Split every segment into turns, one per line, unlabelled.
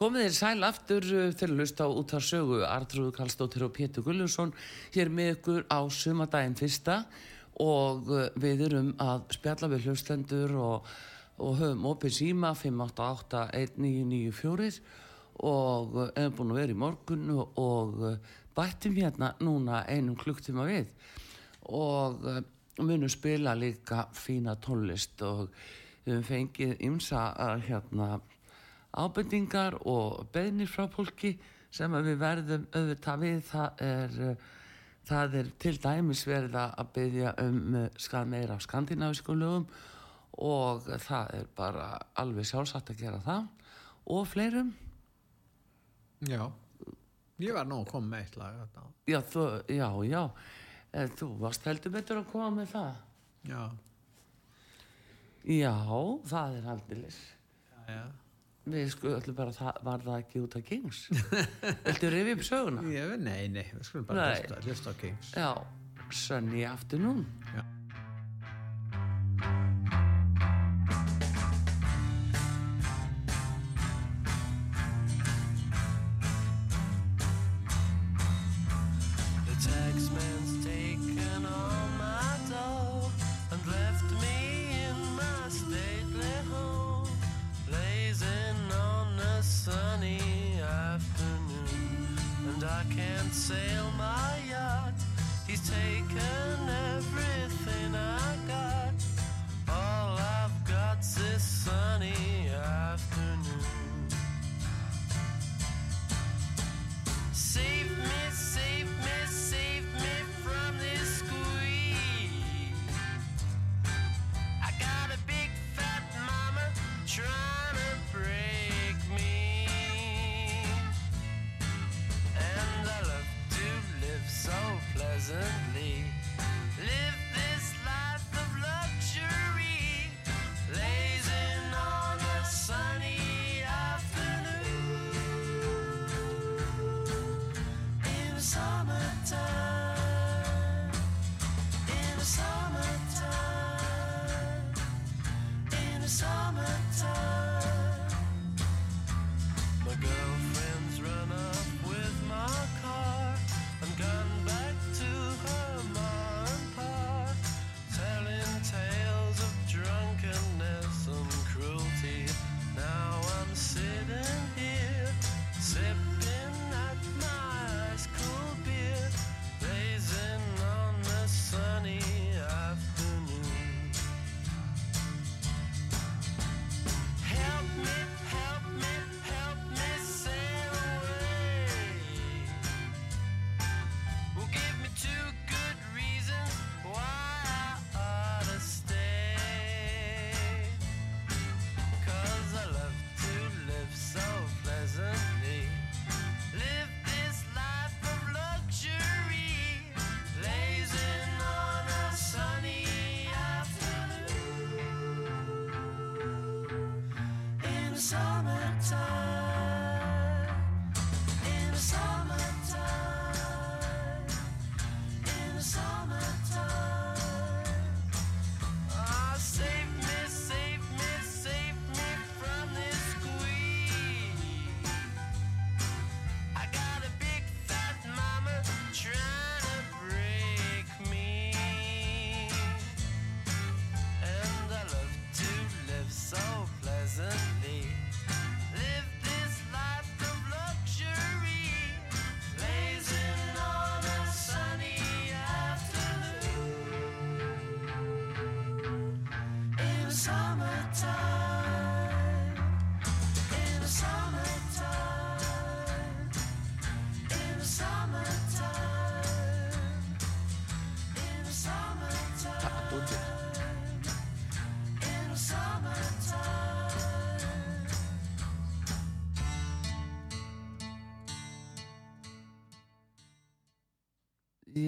Komið þér sæl aftur til að lusta á út af sögu Artrúð Kallstóttir og Pétur Gullusson hér með ykkur á sumadaginn fyrsta og uh, við erum að spjalla við hlustendur og, og höfum opið síma 5881994 og uh, erum búin að vera í morgun og, bættum hérna núna einum klukktíma við og munum spila líka fína tónlist og við höfum fengið ymsa að hérna ábendingar og beðnir frá fólki sem við verðum auðvitað við. Það er, uh, það er til dæmis verið að beðja um uh, skað meira af skandinavísku lögum og það er bara alveg sjálfsagt að gera það og fleirum.
Já, ég var nú að koma með eitt lag
já, þú, já, já. Eh, þú varst heldur betur að koma með það.
Já,
já, það er aldilis
já, já.
Við sko öllum bara það, var það ekki út af Kings viltu rifja upp söguna?
Nei, nei, við skulum bara hlusta á Kings.
Já, Sunny Afternoon
Já.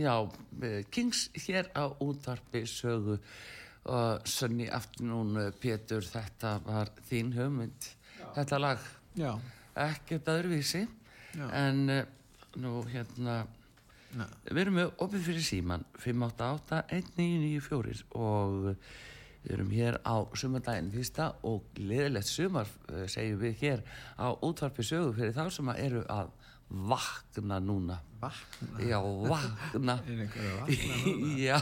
Já, eh, Kings hér á útarpi sögu. Og Sunny Afternoon eh, Pétur, þetta var þín hugmynd þetta lag,
Já,
ekkert öðruvísi.
Já.
en uh, nú hérna
Nei.
við erum með opið fyrir síman 588-1994 og Við erum hér á sumardaginn fyrsta og leðilegt sumar eh, segjum við hér á útvarpi sögu fyrir þá sem eru að vakna núna.
Vakna.
Já, vakna.
Er einhver að vakna núna?
Já,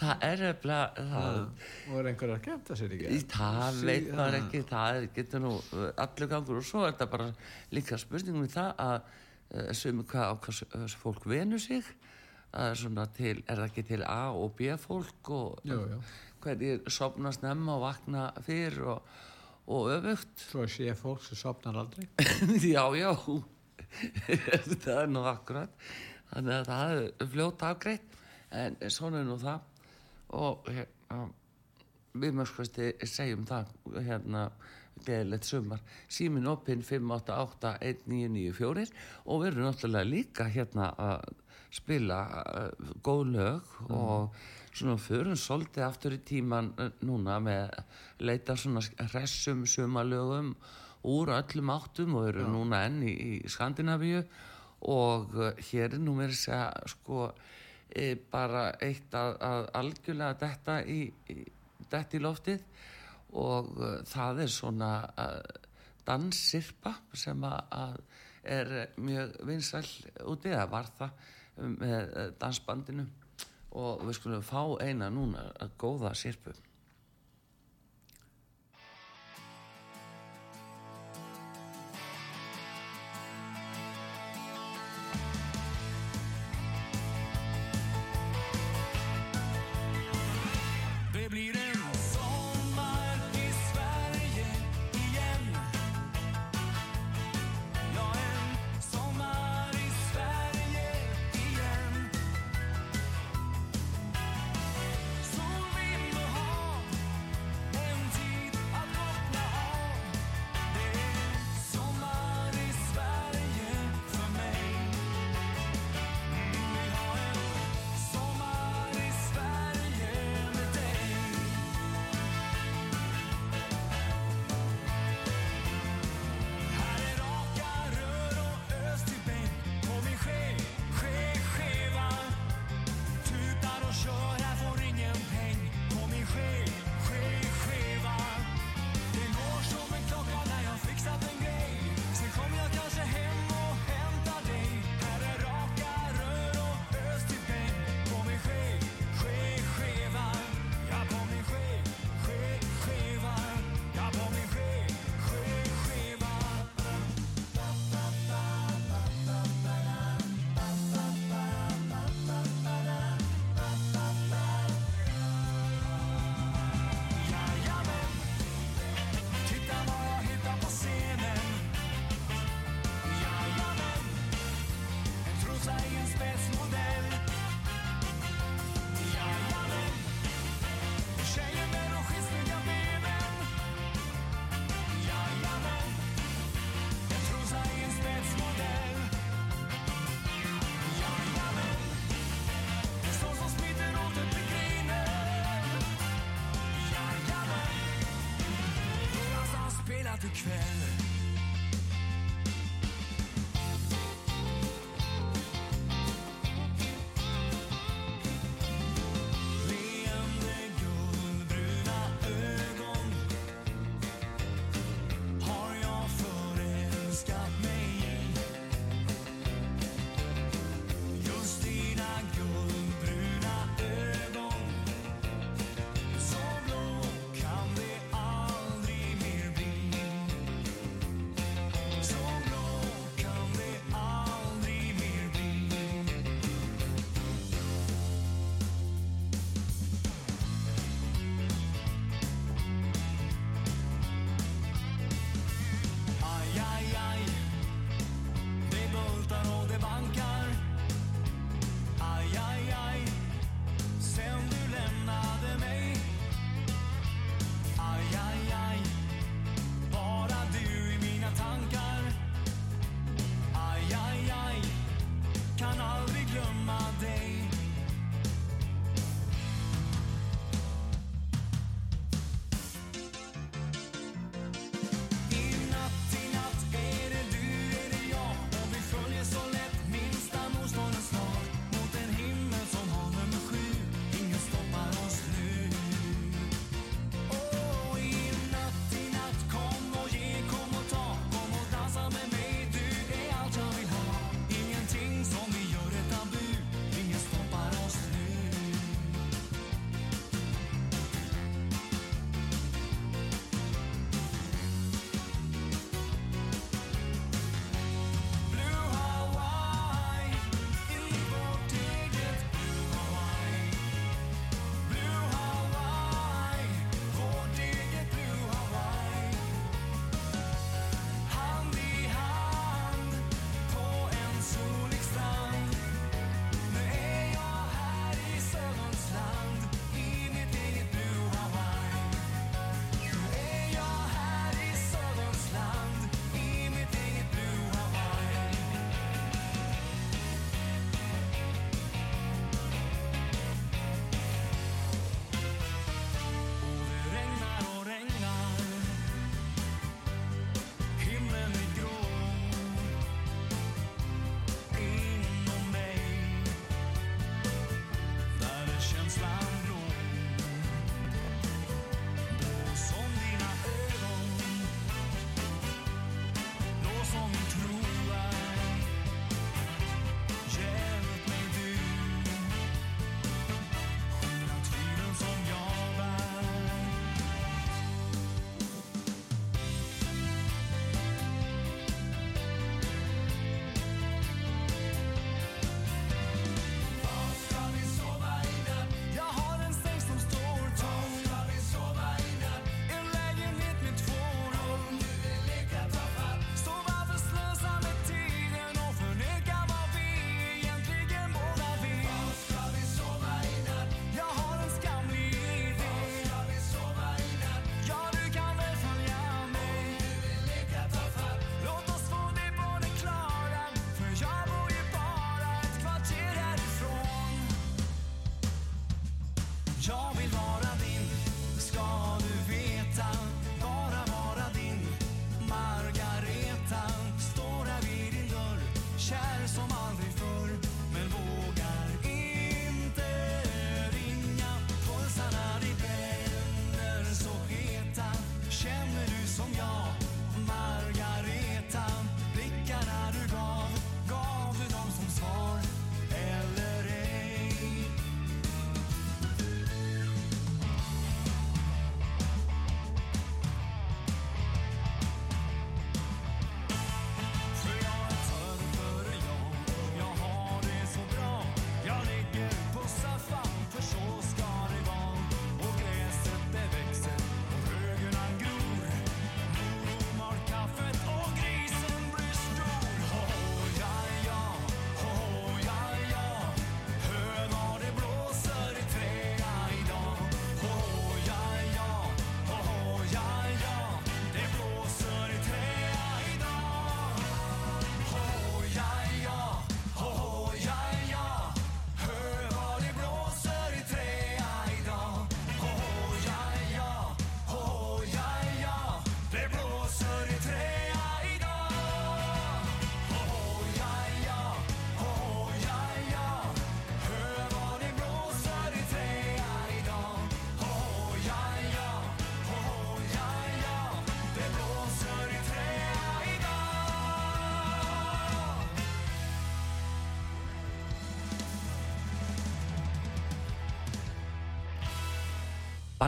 það er það,
Og er einhver að kemta sér ekki?
Í það veit maður
já.
ekki, það er- getur nú uh, allur gangur og svo er þetta bara líka spurningum við það að uh, sem hvað á hvað s- uh, fólk venur sig er svona til, er það ekki til A og B fólk og
Jú, jú.
hvernig sopna snemma og vakna fyrr og, og öfugt
Svo sé fólk sem sopnar aldrei.
já, já það er nú akkurat þannig að það er fljótt afgreitt. En svona er nú það. Og hérna við mörgskvæsti segjum það hérna gleðilegt sumar. Símin opinn 588-1994 og við erum náttúrulega líka hérna að spila uh, góð lög og svona förum svolítið aftur í tíman uh, núna með leita svona hressum sumalögum úr öllum áttum og eru núna enn í, í Skandinavíu. Og uh, hér er nú mér að segja sko e, bara eitt að, að algjörlega detta í, í, detta í loftið. Og uh, það er svona danssirpa sem að, að er mjög vinsæl úti eða var það með dansbandinu. Og við skulum fá eina núna að góða sirpu
Konsequenz.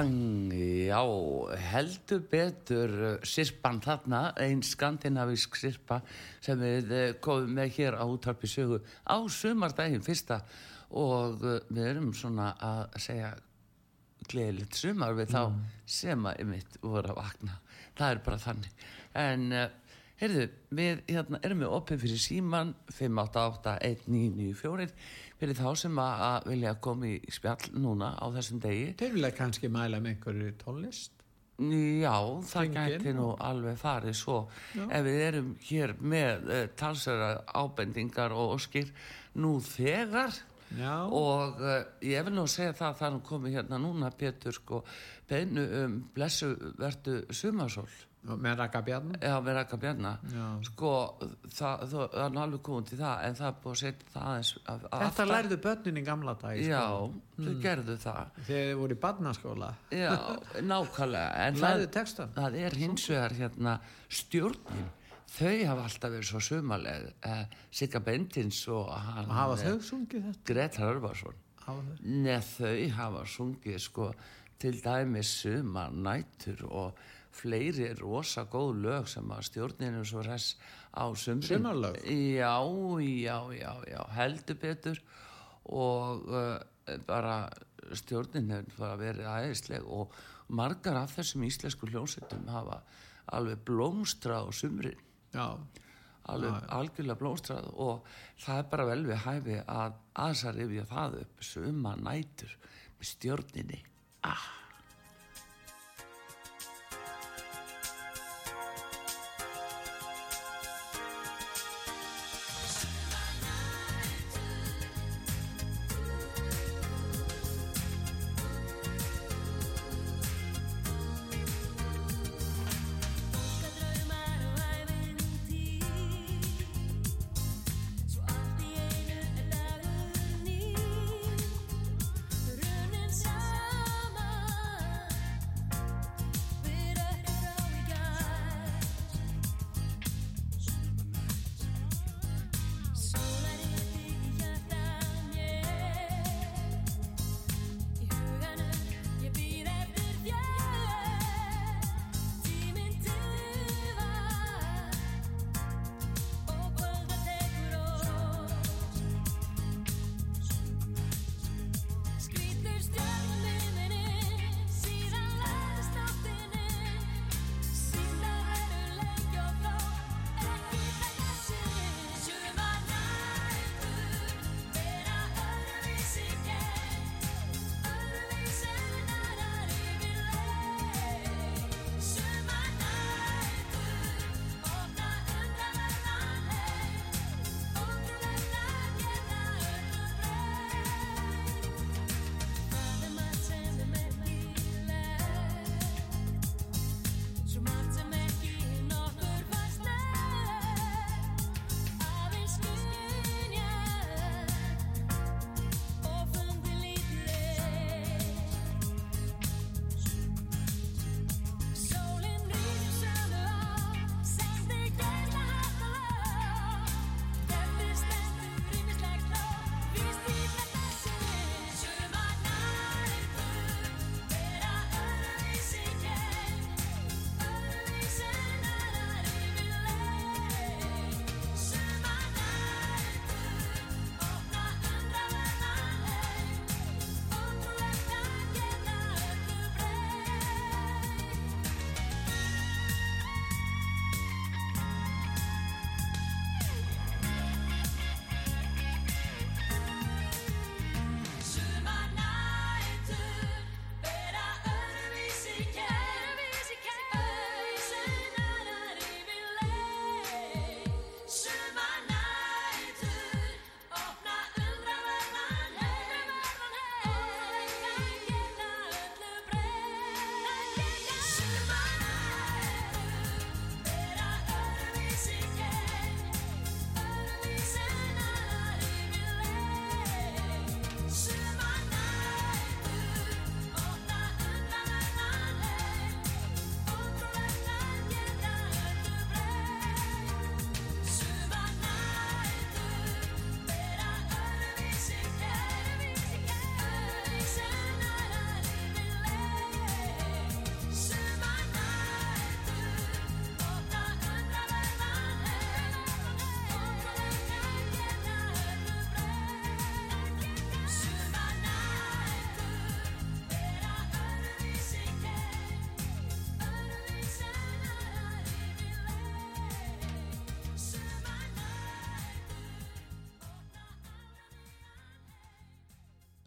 Bang, já, heldur betur uh, sirpan þarna, ein skandinavísk sirpa sem við uh, komum með hér á útarpi sögu á sumardaginn fyrsta og uh, við erum svona að segja gleðilegt sumar við þá sem að ymitt voru að vakna. Það er bara þannig. En, heyrðu, við hérna, erum við opið fyrir síman 588-1994 fyrir þá sem að, vilja koma í spjall núna á þessum degi.
Þeir vilja kannski mæla með einhverju tónlist.
Já, það gæti nú alveg farið svo
Já.
ef við erum hér með uh, talsara ábendingar og óskir nú þegar
Já.
og uh, ég vil nú segja það að það er komið hérna núna Pétur sko beinu um blessu vertu sumarsól
Og Með Raka Bjarni.
eða með Raka Bjarna
Já.
sko það, það, það er alveg komið til það en það er búið að setja það aðeins að,
Þetta lærðu börnin í gamla dag.
Já, þau gerðu það
Þegar þið voru í barnaskóla.
Já, nákvæmlega en það, það er hins vegar hérna stjórnin þau hafa alltaf verið svo sumaleg eh, Sigga Bendins og hann
hafa
eh,
þau sungið þetta?
Gretar Örvarsson
Hafa þau?
Hafa sungið sko til dæmis sumar nætur og fleiri rosa góð lög sem að stjórninu svo res á sumrin.
Sumarlög?
Já, já, já, já, heldur betur og uh, bara stjórnin hefur bara verið æðisleg og margar af þessum íslensku hljónsettum hafa alveg blómstrað á sumrin
Já.
alveg algjörlega blómstrað og það er bara vel við hæfi að aðeins að rifja það upp suma nætur með stjórninni ah.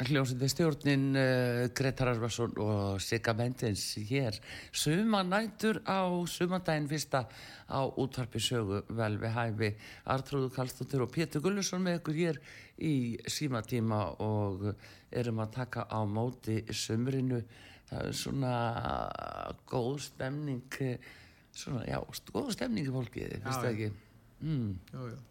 Hljómsveitin stjórnin uh, Gretar Arvarsson og Sigga Mendins hér sumanætur á sumandaginn fyrsta á útvarpi sögu vel við hæfi Artrúðu Kallstóttir og Pétur Gullusson með ykkur hér í símatíma og erum að taka á móti sumrinu það er svona góð stemning eh, svona, já, góð stemning í fólkið, finnst það
já.
ekki mm.
jú, jú.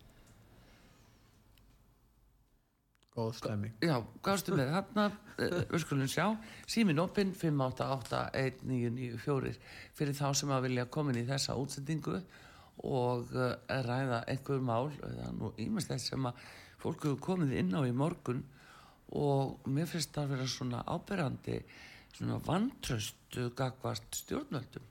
Góð stemming
Já, gáðstu með þarna, uh, við skulum sjá, símin opinn 5881994 fyrir þá sem að vilja koma inn í þessa útsendingu og uh, ræða einhver mál, það er nú ímest þess sem að fólk hefur komið inn á í morgun og mér finnst það að vera svona áberandi, svona vantröst gagvart stjórnvöldum.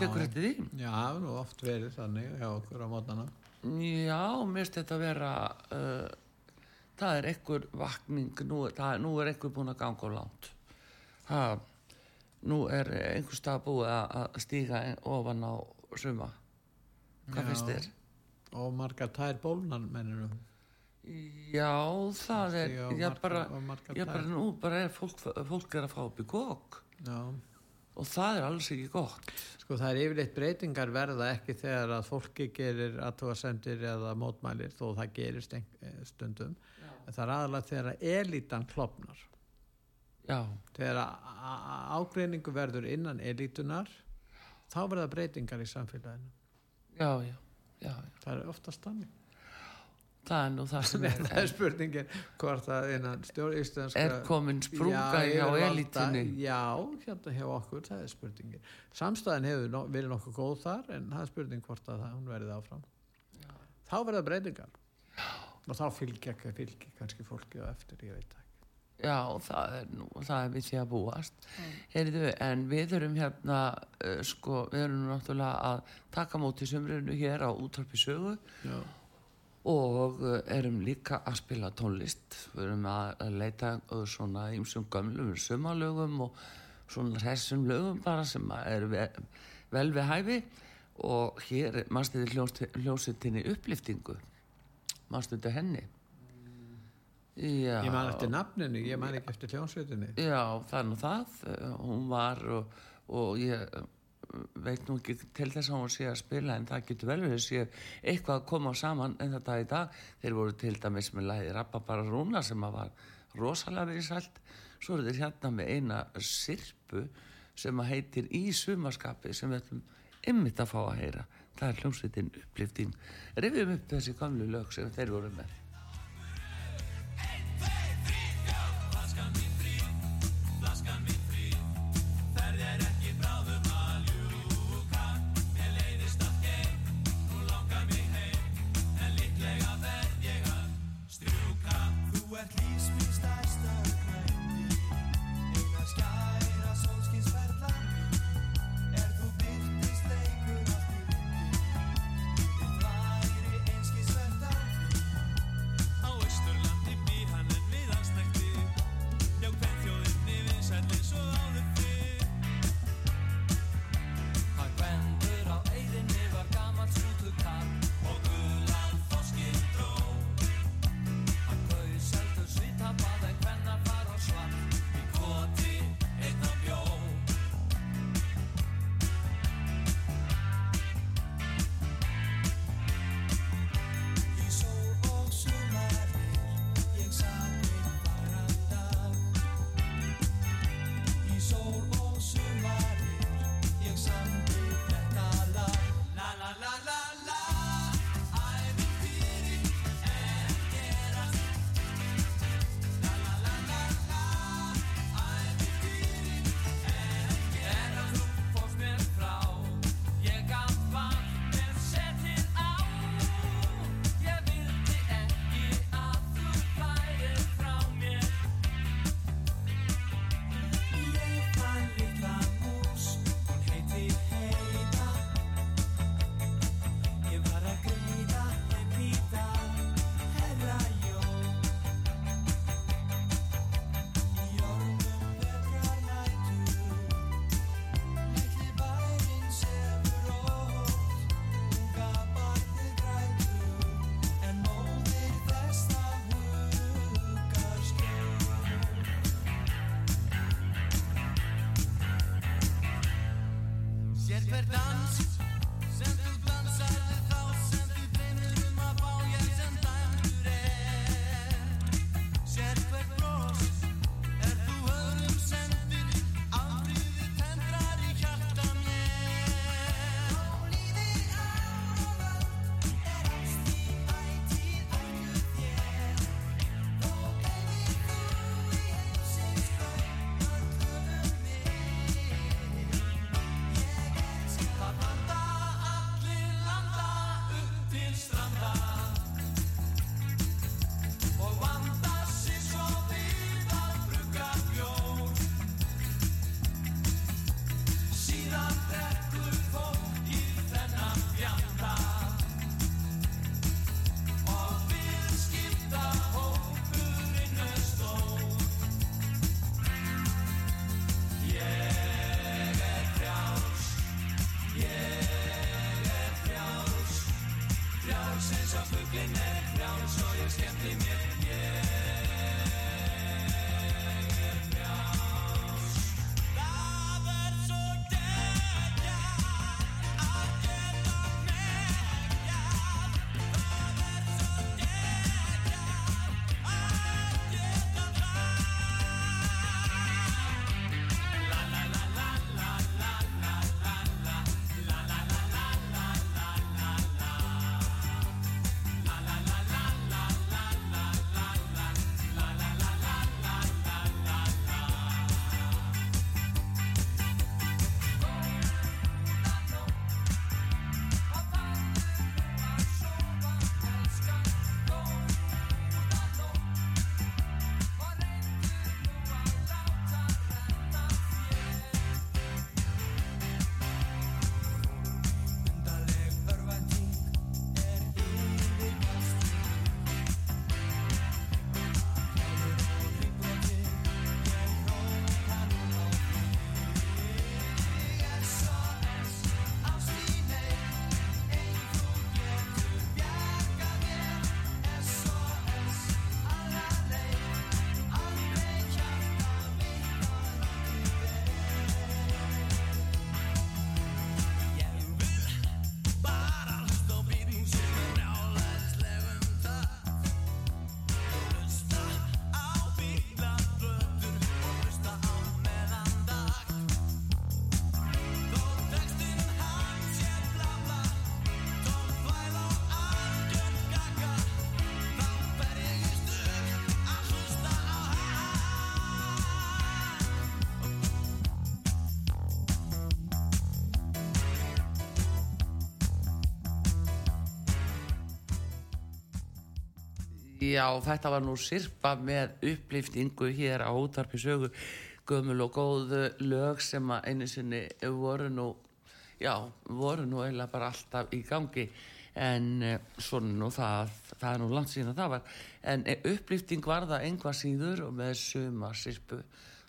Tekur þetta því?
já, það hefur nú oft verið þannig hjá okkur á mótana.
Já, mér finnst þetta að vera, uh, það er einhver vakning, nú, það, nú er einhver búin að ganga á langt. Það, nú er einhver stað búið að stíga ofan á suma. Hvað finnst þér?
og margar tær bólnar mennir
Já, það er,
margar-
bara,
margar
já bara nú bara er fólk, fólk er að fá upp í kók
já
og það er alls ekki gott.
Sko það er yfirleitt breytingar verða ekki þegar að fólki gerir aðtóasendir eða mótmælir þó það ein- eh, stundum. En það er aðalega þegar að elítan klopnar.
Já,
Þegar að ágreiningu verður innan elítunar þá verða breytingar í samfélaginu.
já, já, já, já.
Það er oftast þannig.
Það er nú það sem er,
það er spurningin hvort að innan stjórn íslenska...
er komin sprunga hjá
yfirvalda-
elitinni.
Já, hérna hjá okkur, það er spurningin. Samstæðan hefur no, verið nokkuð góð þar en það er spurning hvort að það, hún verið áfram. Þá verða breytingar. Og þá fylgja, fylgja kannski fólki á eftir, ég veit ekki.
Já, það er nú, það er við því að búast. Heyrðu, en við erum hérna, uh, sko, við erum nú náttúrulega að taka móti sumrinu hér á útvarpi sögu
Já.
Og uh, erum líka að spila tónlist. Við erum að, að leita svona ímsum gömlum sumalögum og svona þessum lögum bara sem að ve vel við hæfi og hér mannstu þið hljósitinni uppliftingu. Mannstu þetta henni? Já.
Ég man eftir nafninu, ég man ekki eftir hljónsveitinni.
Já, er nú það. Eh, Hún var og, og ég eh, veit nú ekki til þess að hún sé að spila en það getur vel verið sé eitthvað að koma saman en þetta í dag. Þeir voru til dæmis með læði Rappabara Rúna sem að var rosalega verið sælt. Svo eru þeir hérna með eina sirpu sem að heitir Í sumaskapi sem við ætlum ymmit að fá að heyra. Það er hljómsveitin upplifting. Rifjum upp þessi gamlu lög sem þeir voru með. Já, þetta var nú sirpa með upplýftingu hér á útarpi sögu. Gömul og góð lög sem að einu sinni voru nú já, voru nú eiginlega bara alltaf í gangi. En eh, svona nú það, það er nú langt síðan það var. En eh, upplýfting var það einhvað síður og með suma sirpu.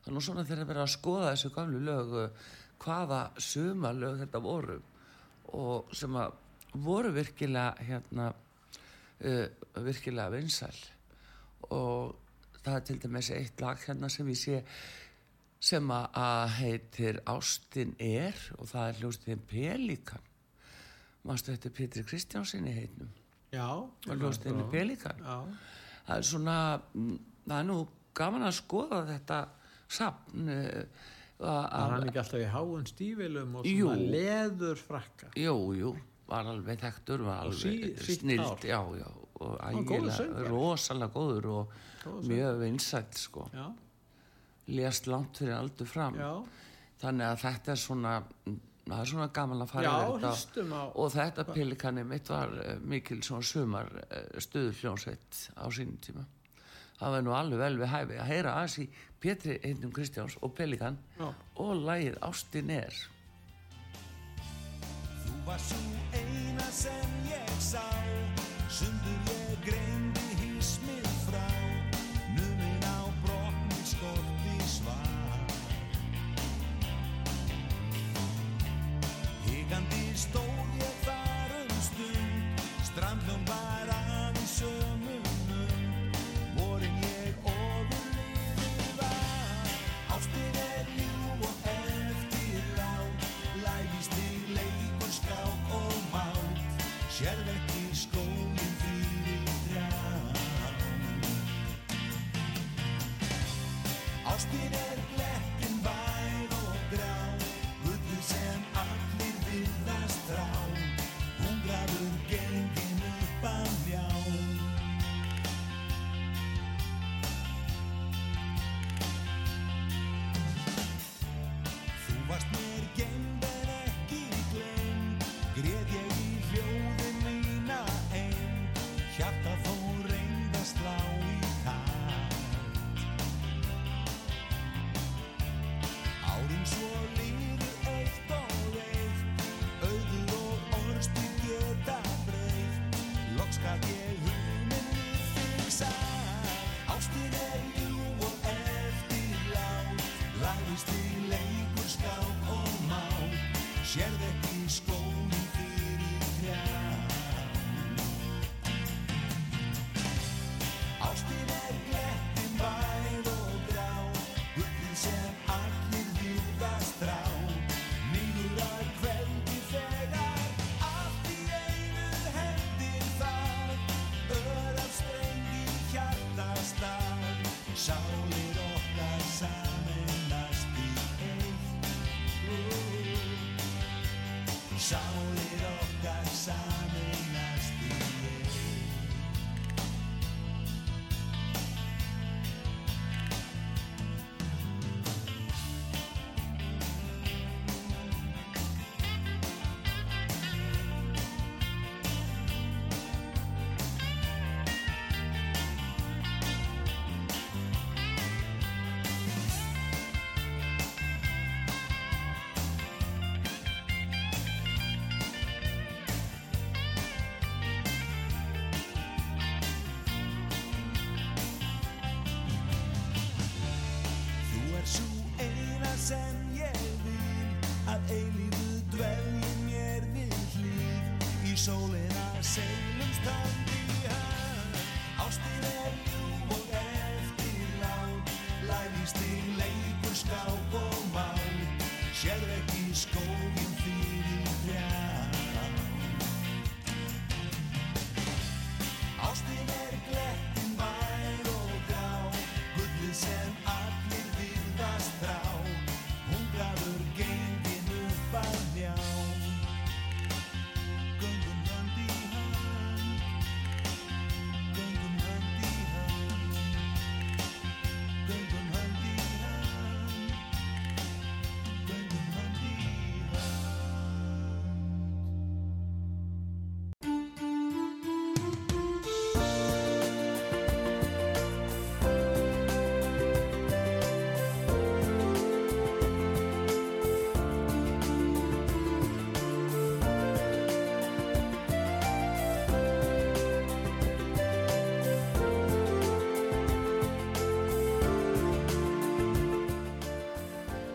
Er nú svona þegar verið að skoða þessu gamlu lög hvaða suma lög þetta voru og sem að voru virkilega hérna uh, virkilega vinsæl. Og það er til dæmis eitt lag hérna sem ég sé sem að- heitir Ástin er og það er hljóstiðin Pelikan. Mástu þetta Pétri Kristjánsinni heitnum
Já.
og hljóstiðin Pelikan.
Já.
það er svona mm, það er nú gaman að skoða þetta sapn
Var hann ekki alltaf í háun stífilum og svona leður frakka?
Jú, jú, var alveg þekktur, var
sí-
alveg
sítt
snild,
hár.
já, já, og ægilega, rosalega góður og
Góður
mjög vinsætt, sko,
Já.
lést langt fyrir aldur fram,
Já.
þannig að þetta er svona, það er svona gaman að fara
Já,
þetta og þetta pelikanni mitt var uh, mikil svona sumar uh, stuðuhljónsveit á sínum tíma. Það var nú alveg vel við hæfi að heyra aðeins í Pétri Einnum Kristjáns og Pelikan og lagið Ástin er.
Var svo eina sem ég sá. Sundur ég greindi hísmið frá Numin á brotni skorti svar. Higandi stóð Ástin er blettin come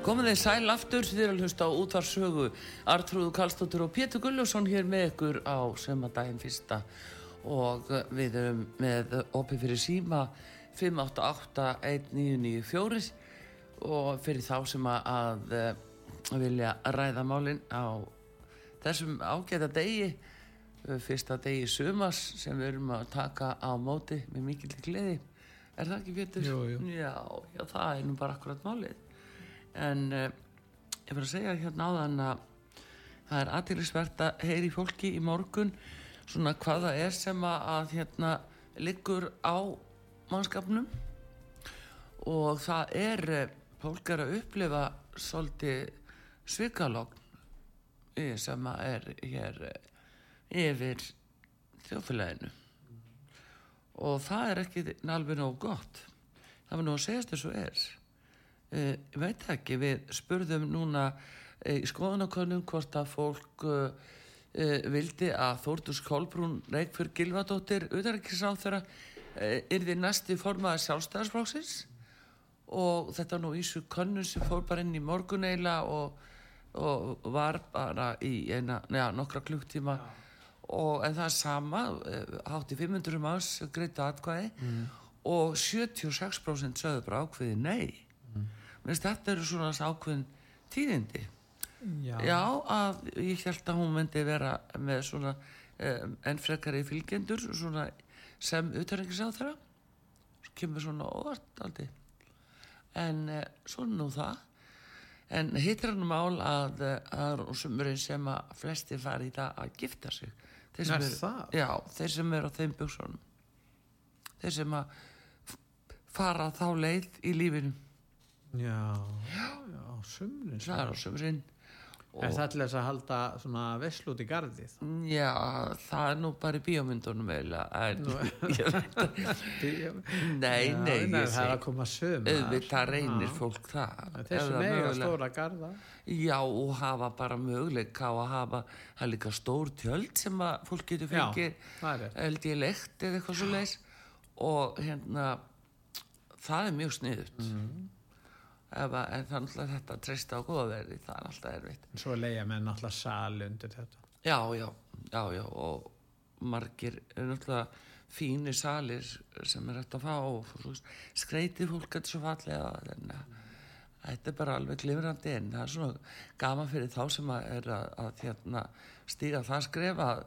Komið þið sæl aftur þið eru að hlusta á útvarsögu Artrúðu Karlsdóttir og Pétur Gullarsson hér með ykkur á sema daginn fyrsta. Og við erum með opið fyrir síma 5881994 og fyrir þá sem að, eh, vilja ræða málin á þessum ágæta degi eh, fyrsta degi sumas sem við erum að taka á móti með mikill gleði. Er það ekki Pétur?
Jú, jú.
Já, já, það er nú bara akkurat málið en uh, ég var að segja hérna áðan að það er aðeinsvert að heyri fólki í morgun svona hvað það er sem að, að hérna liggur á mannskapnum. Og það er eh, fólk er að upplifa svolítið svikalogn eh, sem að er hér eh, yfir þjóðfélaginu. Og það er ekki alveg nóg gott. Það var nú að segjast þessu er. uh, ég veit ekki, við spurðum núna uh, í skoðanakönnum hvort að fólk uh, vildi að Þórtus Kolbrún Reykjörg Gilvadóttir þeirra uh, yrði næsti formaði sjálfstæðarsflóksins og þetta nú ísu könnun sem fór bara inn í morgun eiginlega og, og var bara í eina, neða, nokkra klukktíma og en það er sama eh, hátti 500 manns greita atkvæði og 76% sögðu bara ákveði nei mm. þetta eru svona ákveðin tíðindi.
Já.
já að ég held að hún myndi vera með svona um, enn frekari fylgjendur svona sem uthverjengis á þeirra kemur svona óvart aldrei en uh, svona nú það. En hittir hann mál að það er sumurinn sem að flesti fari í það að gifta sig. Þeir sem
Er
eru- já, þeir sem eru á þeim buksunum þeir sem að fara þá leið í lífinu
Já, já, já, sumrin.
það er á sumurinn
Er það til þess að halda svona vesl út í gardið?
Já, það er nú bara í bíómyndunum eiginlega Nei,
Já,
nei,
það er að koma sömur.
auðvitað reynir fólk það það
mega stóra garda.
Já, og hafa bara möguleika að hafa það er líka stór tjöld sem að fólk getur
Já,
fengið
það
held ég leikt eða eitthvað svo leis og hérna það er mjög sniðut
Mhm.
Ef að, en það er náttúrulega þetta að treysta á góðaverði, það er alltaf erfitt.
Svo leiða með náttúrulega sal undir þetta.
Já, já, já, já og margir er náttúrulega fínir salir sem er hægt að fá og skreitið fólk þetta svo fallega en að, þetta er bara alveg glimrandi en það er svona gaman fyrir þá sem að er að, að hérna, stíga það skref að,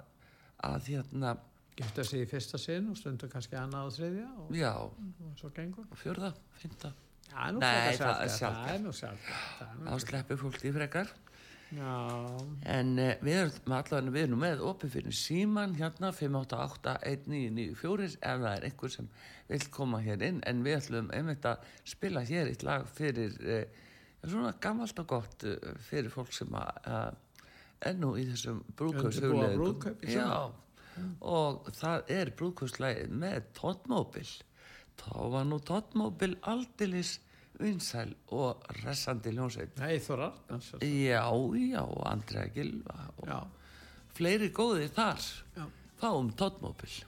að hérna,
Gifta sig í fyrsta sinn og stundu kannski annað og þriðja og,
já,
og
fjörða, fynda
Það er nú
Nei,
frekar sjálfgæft.
þá sleppir fólk í frekar.
Já,
En uh, við erum allavega við erum með opið fyrir síman hérna 588-1994 ef það er einhver sem vil koma hér inn. En við ætlum einmitt að spila hér eitt lag fyrir uh, svona gammalt og gott uh, fyrir fólk sem að uh, er nú í þessum
í
Já, og það er brúðkaupslægið með Tottmobil. Þá var nú Tottmobil aldilis vinsæl og resandi ljónsveit.
nei, Þór Arnars
Já, já, Andrea Gilva og
Já,
fleiri góðir þar.
Já.
Fáum tóttmóbil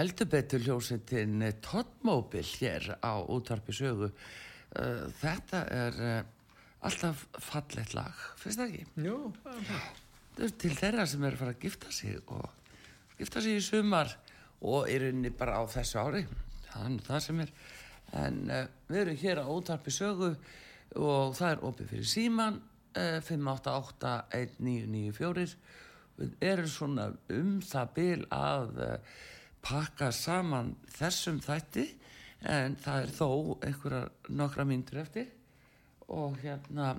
heldur betur hljómsveitin Tottmobil hér á útvarpi sögu. Uh, þetta er uh, alltaf fallegt lag finnst það ekki?
Jú, það er
er til þeirra sem er að fara að gifta sig og gifta sig í sumar og í rauninni bara á þessu ári. Það er nú það sem er. En uh, við erum hér á útarpi sögu og það er opið fyrir síman uh, 5881994 við erum svona um það bil að pakka saman þessum þætti en það er þó einhverjar nokkra myndur eftir og hérna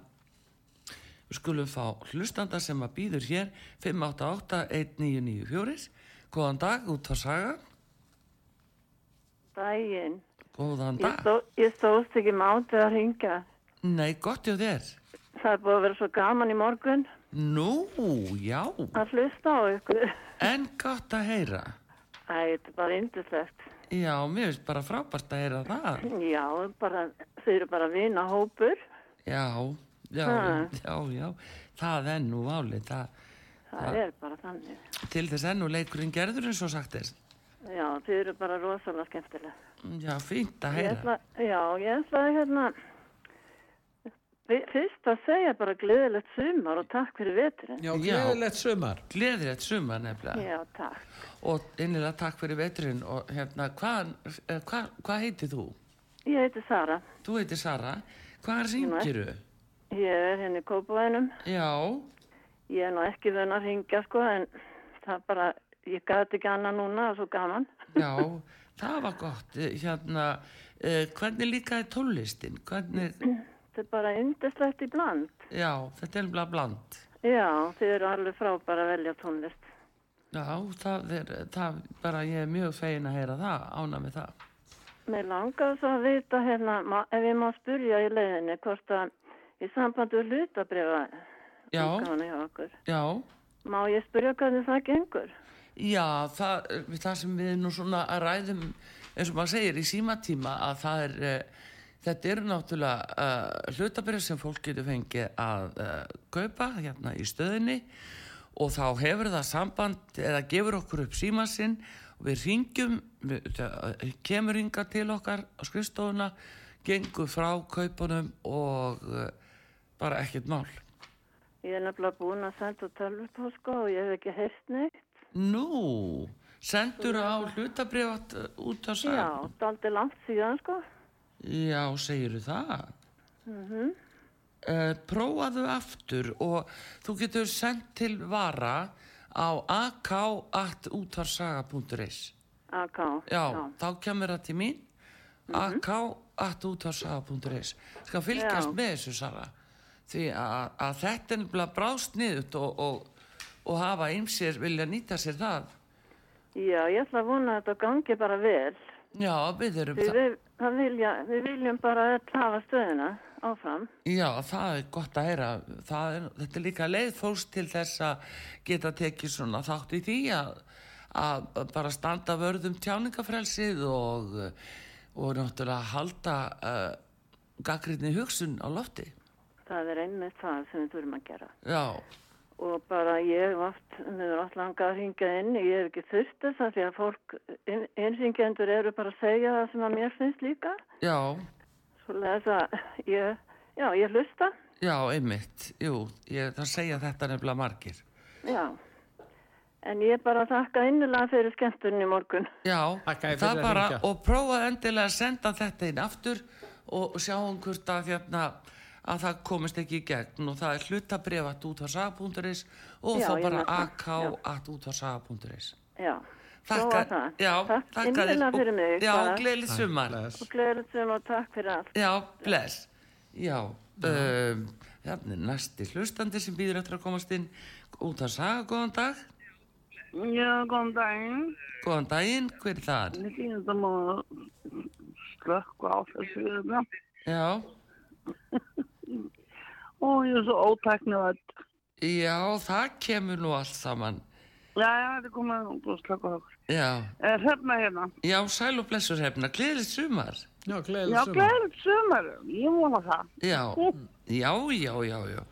Við skulum fá hlustanda sem að býður hér 588-1994. Góðan dag, út á saga.
Dægin.
Góðan
Ég,
dag.
ég stóðst ekki mátið að ringa.
Nei, gott hjá þér.
Það er búið að vera svo gaman í morgun
Nú, já,
að hlusta á ykkur.
en gott að heyra.
Æ, þetta er bara yndislegt.
Já, mér finnst bara frábært að heyra það.
Já, bara, þau eru bara vina hópur.
Já, já,
Ha.
já, já. Það er nú válið. Það,
Það er bara þannig.
Til þess enn og leikurinn gerður eins og sagt er.
Já, þið eru bara rosalega skemmtilega.
Já, fínt að
Ég
heyra.
ætla, já, ég ætlaði hérna fyrst að segja bara gleðilegt sumar og takk fyrir veturinn.
Já,
Já.
gleðilegt sumar.
Gleðilegt sumar nefnilega.
Já, takk.
Og innilega takk fyrir veturinn og hérna, hvað hva, hva heitir þú?
Ég heiti Sara.
Þú heitir Sara. Hvað ringiru?
Ég er hérna í Kópavænum.
Já,
Ég er nú ekki vön að ringja sko en það bara, ég gæti ekki annað núna, það er svo gaman.
já, það var gott. Eh, Hérna, uh, hvernig líkaði tónlistin? Hvernig,
Þetta er bara yndislegt í bland.
já, þetta er bara bland.
Já, þið eru alveg frábæra að velja tónlist.
Já, það er, það bara, ég er mjög fegin að heyra það, ána með það.
Mér langar svo að vita hérna, ef ég má spurja í leiðinni, hvort að í sambandi við hlutabrifa
Já,
hjá okkur.
já.
Má ég spurja hvernig það gengur?
Já, það, það sem við nú svona ræðum, eins og maður segir í símatíma, að það er, uh, þetta eru náttúrulega uh, hlutabrið sem fólk getur fengið að uh, kaupa hérna í stöðinni og þá hefur það samband eða gefur okkur upp síma sinn og við ringjum, kemur ringa til okkar á skrifstofuna, gengur frá kaupunum og bara ekkert mál.
Ég er nefnilega búin að senda tölvupóska og ég hef ekki heist neitt.
Nú, sendur á hlutabrið út á sag?
Já, aldrei langt síðan sko.
Já, segirðu það?
Mm
Uh, prófaðu aftur og þú getur sendt til vara á ak.útvarsaga.is
AK.
Já, þá kemur það til mín. Ak.útvarsaga.is Skal fylgjast
Já.
með þessu, Sara. Því að, þetta er nefnilega brást niður og, og, og hafa ymsir vilja nýta sér það.
Já, ég ætla að vona að þetta gangi bara vel.
Já, við erum
Við,
það.
við, það vilja, við viljum bara hafa stöðina áfram.
Já, það er gott að heyra. Er, þetta er líka leið fólks til þess að geta tekið svona þátt í því að, að bara standa vörðum tjáningafrelsið og, og náttúrulega halda uh, gaggrinni hugsun á lofti.
Það er einmitt það sem við þurfum að gera.
Já,
Og bara ég hef oft, mér er alltaf langað að ringja inn, ég hef ekki þurft þess að því að fólk, inn, innringjendur eru bara að segja það sem að mér finnst líka.
já,
Svo þess að ég, já, ég hlusta.
já, einmitt. Jú, ég, það segja þetta nefnilega margir.
Já. En ég bara þakka innilega fyrir skemmtunni í morgun.
Já, það
að
bara
hringja.
og prófa endilega að senda þetta inn aftur og sjáum hvort að, hérna, að það komist ekki í gegn og það er hlutabrefat út á saga.is og
Já,
þá
ég
bara
veit það.
ak út á saga.is
Já. Svo
Þakka,
það.
já, þakka þér
fyrir mig.
Já, gleðilegt sumar
Bless.
Og gleðilegt sem og takk fyrir allt.
Já, bless Já, um, hérna er næsti hlustandi sem býður eftir að komast inn út á saga, góðan dag
Já, góðan daginn.
Góðan daginn, hver er það?
Mér finnst það má slökku á þessu hérna.
Já,
Og ég er svo ótæknu að,
já, það kemur nú allt saman
já, já, þetta er komið og slökku á okkur.
Já,
Er hérna hérna?
Já, sæl og blessur hefna, gleðilegt sumar.
Já,
Já,
gleðilegt sumar.
gleðilegt sumar. Ég vona það.
Já, já, já, já, já.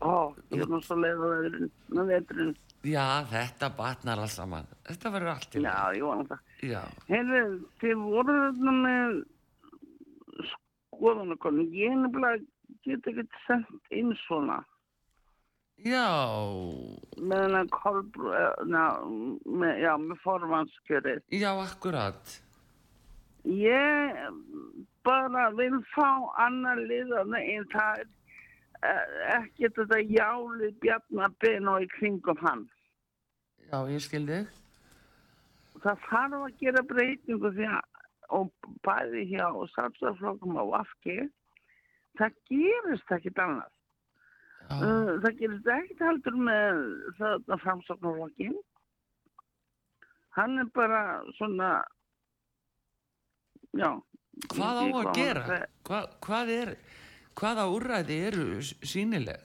Ó, ég er svo leið á veðurinn, með veturinn.
Já, þetta batnar alls saman. Þetta verður allt í
Já,
lagi.
ég vona það.
Já,
Heyrðu, þið voru þarna með skoðunarkonu. Ég nefnilega get ekki sendt inn svona
já,
með hennar kolbrú, na, með, já, með formannskjörið.
já, akkurat.
Ég bara vil fá annar liðana en það er eh, ekki þetta jáli bjarnabinn og í kringum hann.
Já, ég skil þig.
Það þarf að gera breytingu því að og bæði hjá samstaflokkum á Vafki það gerist ekkit annað. Uh, það gerist ekkit heldur með þetta framsóknarflokkin. Hann er bara svona já.
hvað á að
hvað
gera?
hann er-
Hva, hvað er, hvaða úrræði eru s- sýnileg?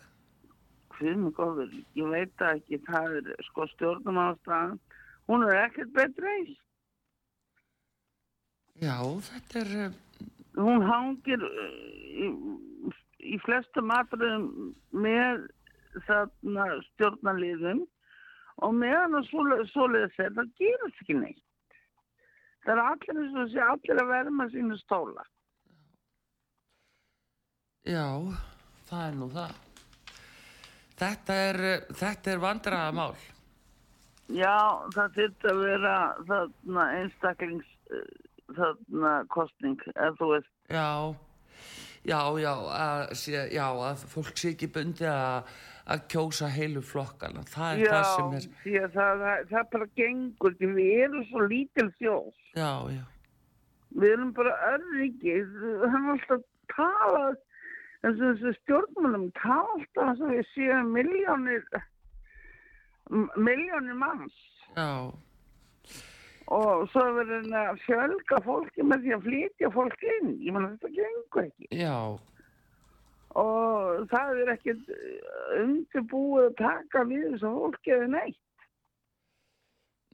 Hvað með góður, ég veit það ekki, það er sko stjórnumáðstæðan, hún er ekkert betri eins.
Já, þetta er, eh,
Hún hangir uh, í, flestum atriðum með þarna stjórnarliðum og meðan að svoleiðis er, það gerist ekki neitt. Það er allir eins og sé allir að verma sínu stóla.
Já, það er nú það. Þetta er, þetta er vandræðamál.
Já, það þurft að vera þarna einstaklings eh, þarna kostning, ef þú veist.
Já, já, já, að, sé, já, að fólk sé ekki bundi að, að kjósa heilu flokkana. Það er
Já,
það sem er,
að það, það, það bara gengur við erum svo lítil þjóð.
já, já,
Við erum bara örriki, hann er alltaf talað, eins og þessu stjórnmálum tala alltaf eins og við séum miljónir, miljónir manns.
já,
Og svo verður hann að fjölga fólki með því að flytja fólk inn. Ég menn þetta gengur ekki.
já,
Og það er ekkert undirbúið að taka við þessu fólki eða neitt.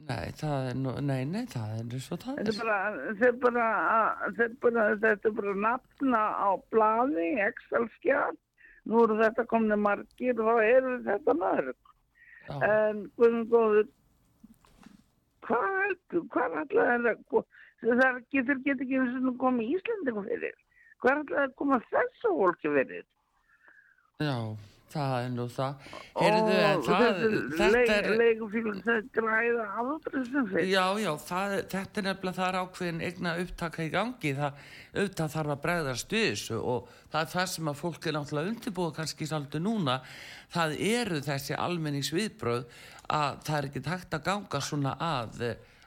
nei, það er nú, nei, nei, það er eins og það
er bara, þetta er bara, þetta er bara, þetta er bara nafna á blaði, Excel-skjál. Nú eru þetta komni margir og þá eru þetta mörg.
Já,
En guðum góður, hvað heldur, hvað ætlaði er það, það er þeir get ekki eins og komið Íslandingum fyrir. Hvað ætlaði að koma þessu fólki fyrir?
já, það er nú það. Heyrðu, en það, þetta er,
Leigufílum það græða aldrei sem fyrir.
Já, já, það, þetta er nefnilega það er ákveðin eigna upptaka í gangi, það auðvitað þarf að bregðast við þessu og það er það sem að fólk er náttúrulega undirbúið kannski svolítið núna, það eru þessi almenningsviðbröð að það er ekki takt að ganga svona að,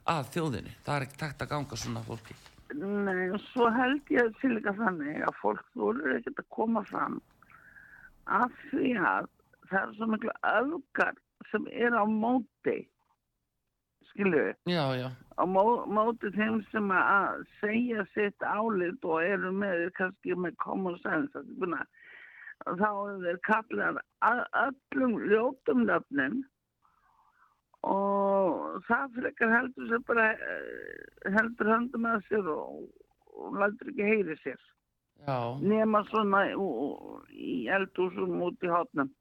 að þjóðinni, það er ekki takt að ganga svona að fólki.
Nei, og svo held ég til líka þannig að fólk þúlur ekkert að koma fram af því að það er svo miklu öfgar sem er á móti, skilju,
Já, já,
á mó, móti þeim sem að segja sitt álit og eru með kannski með common sense, er að þá eru þeir kallar öllum ljótum nöfnum og það frekar heldur sér bara eh, heldur höndum að sér og, og lætur ekki heyri sér
já,
nema svona í, í eldúsum út í hotnum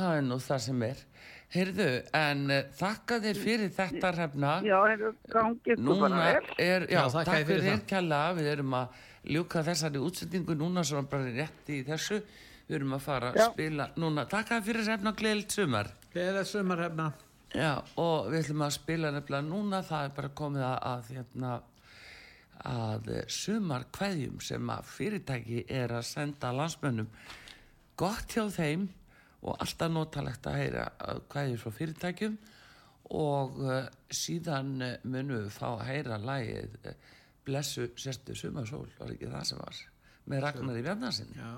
það er nú það sem er. Heyrðu, en uh, þakka þér fyrir þetta hrefna.
já, hefur gangið ykkur bara vel
er, já, takk
fyrir
þér kella, við erum að ljúka þessari útsendingu núna svona bara rétt í þessu, við erum að fara að
Já.
spila núna, takk fyrir hrefna gleðilt sumar.
Gleðið sumarhefna.
Já, og við ætlum að spila nefnilega núna, það er bara komið að, að hérna, að sumar kveðjum sem að fyrirtæki er að senda landsmönnum. Gott hjá þeim og alltaf notalegt að heyra kveðjur frá fyrirtækjum. Og uh, síðan uh, munum við fá að heyra lægið uh, Blessu sérstu sumarsól, var ekki það sem var? Með Ragnar í
já,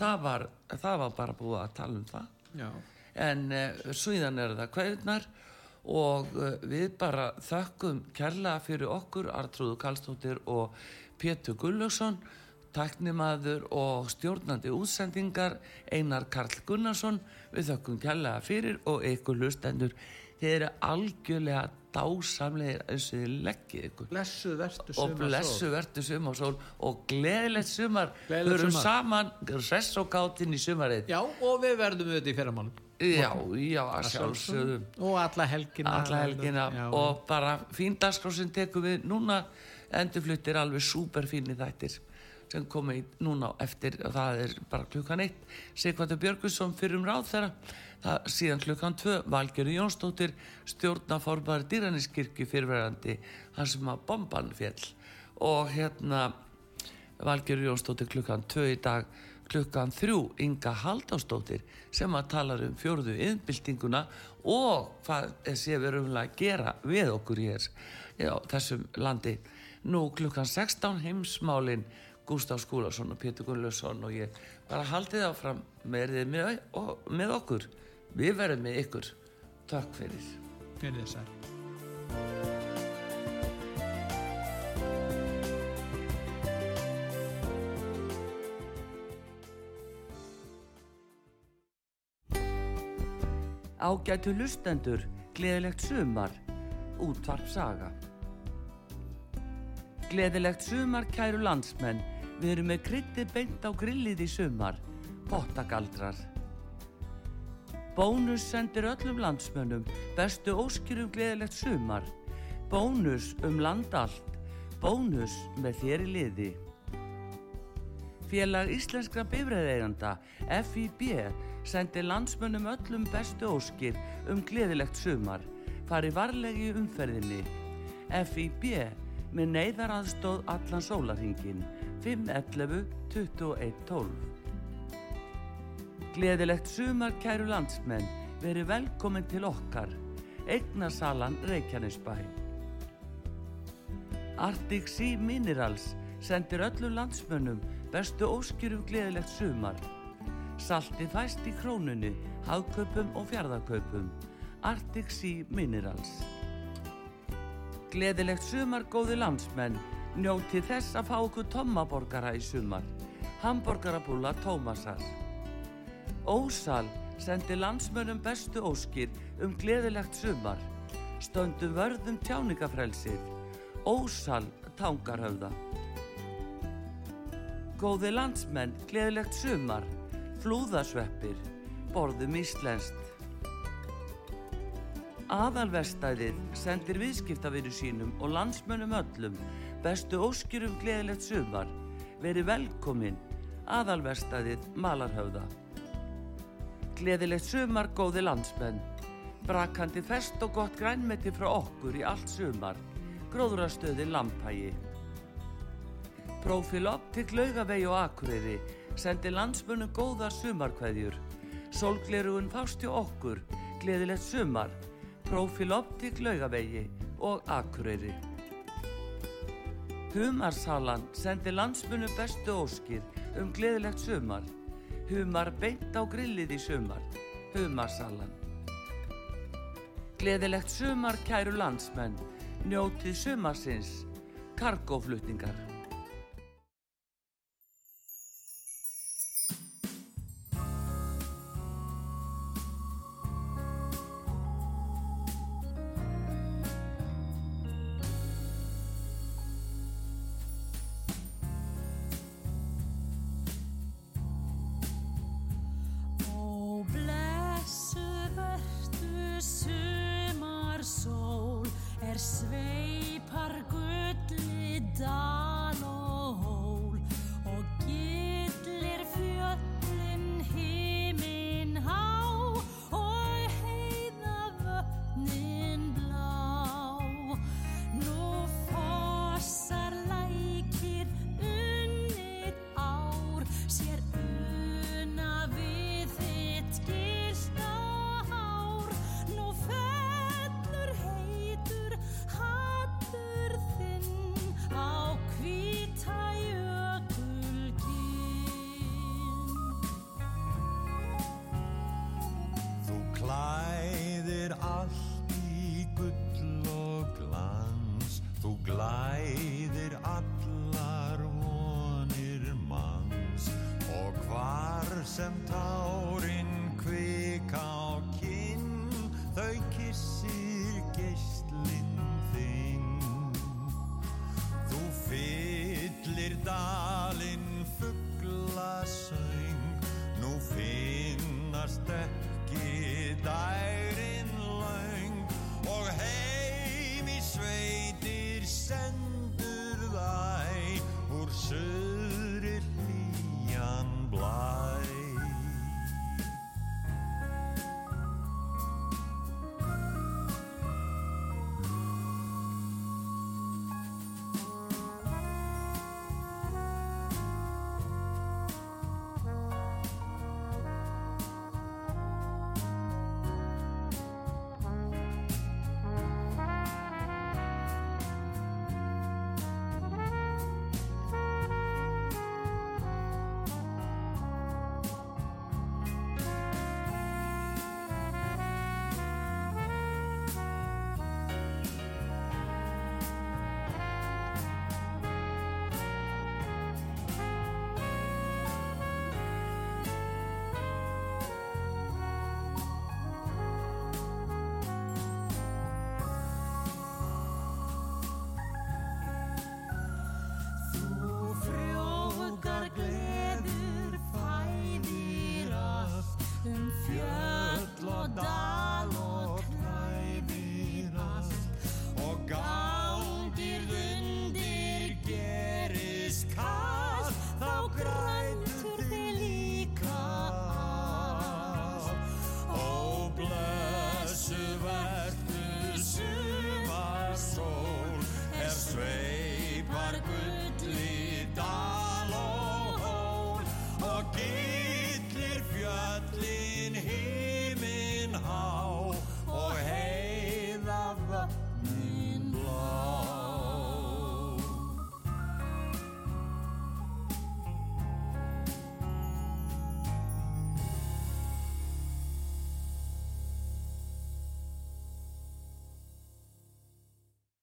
Það var, það var bara búið að tala um það.
Já.
En uh, síðan eru það kveðunar og uh, við bara þökkum kærlega fyrir okkur Artrúðu Kallstóttir og Pétur Gullugson tæknimaður og stjórnandi útsendingar Einar Karl Gunnarsson. Við þökkum kærlega fyrir og ykkur lustendur þið eru algjörlega dásamlegir eins og þið leggið ykkur.
Blessuð vertu
og blessu vertu sumarsól og gleðilegt sumar. Við erum
sumar.
saman hress og gáttinn í sumarið.
Já, og við verðum auðvitað í fyrramálum.
Já, já, að sjálfsögum
Og alla helgina.
alla helgina.
Já,
og bara fín dagskrásin tekum við núna. Endurfluttir alveg súper fínir þættir sem komi í núna eftir. Og það er bara klukkan eitt. Sigvartur Björgusson fyrir um ráð þeirra. Það síðan klukkan tvö Valgerður Jónsdóttir stjórnaformaður dýraniskirkju fyrirverandi þar sem að bomban fjell og hérna Valgerður Jónsdóttir klukkan 2 í dag klukkan 3 Inga Halldórsdóttir sem að talar um fjórðu yðnbyltinguna og hvað sé við erum að gera við okkur já, þessum landi. Nú klukkan 16 heimsmálin Gústaf Skúlason og Pétur Gunnlaugsson og ég bara haldið áfram með, með, með okkur. Við verðum með ykkur. Takk fyrir.
Gjörðu þið
Ágætu lustendur, gleðilegt sumar, útvarp saga. Gleðilegt sumar, kæru landsmenn, við erum með kryttið beint á grillið í sumar, pottagaldrar. Bónus sendir öllum landsmönnum bestu óskir um gleðilegt sumar. Bónus um land allt. Bónus með þér í liði. Félag Íslenskra bifræðeiganda FIB sendir landsmönnum öllum bestu óskir um gleðilegt sumar. Fari varlegi umferðinni. FIB með neyðaraðstóð allan sólarhingin 511 21 12. Gleðilegt sumar kæru landsmenn, verið velkomin til okkar. Eignasalan Reykjanesbæ. Arctic Sea Minerals sendir öllum landsmönnum bestu óskjörum gleðilegt sumar. Salti fæst í krónunni, hagkaupum og fjarðarkaupum. Arctic Sea Minerals. Gleðilegt sumar góði landsmenn, njóti þess að fá okkur tommaborgara í sumar. Hamborgarabúla Tómasar. Ósal sendi landsmönnum bestu óskir um gleðilegt sumar. Stöndum vörðum tjáningafrelsið. Ósal tangarhöfða. Góði landsmenn, gleðilegt sumar. Flúðasveppir. Borðum íslenskt. Aðalvestæðið sendir viðskiptavinu sínum og landsmönnum öllum bestu óskir um gleðilegt sumar. Veri velkomin. Aðalvestæðið Malarhöfða. Gleðilegt sumar góði landsmenn. Brakandi fest og gott grænmeti frá okkur í allt sumar. Gróðrastöðin Lampægi. Profil Optik Laugavegi og Akureyri sendi landsmönnum góðar sumarkveðjur. Sólglerugun fást hjá okkur. Gleðilegt sumar. Profil Optik Laugavegi og Akureyri. Humarsalan sendi landsmönnum bestu óskir um gleðilegt sumar. Humar beint á grillið í sumar. Humarsalan. Gleðilegt sumar kæru landsmenn. Njótið sumarsins. Kargóflutningar.
sometimes.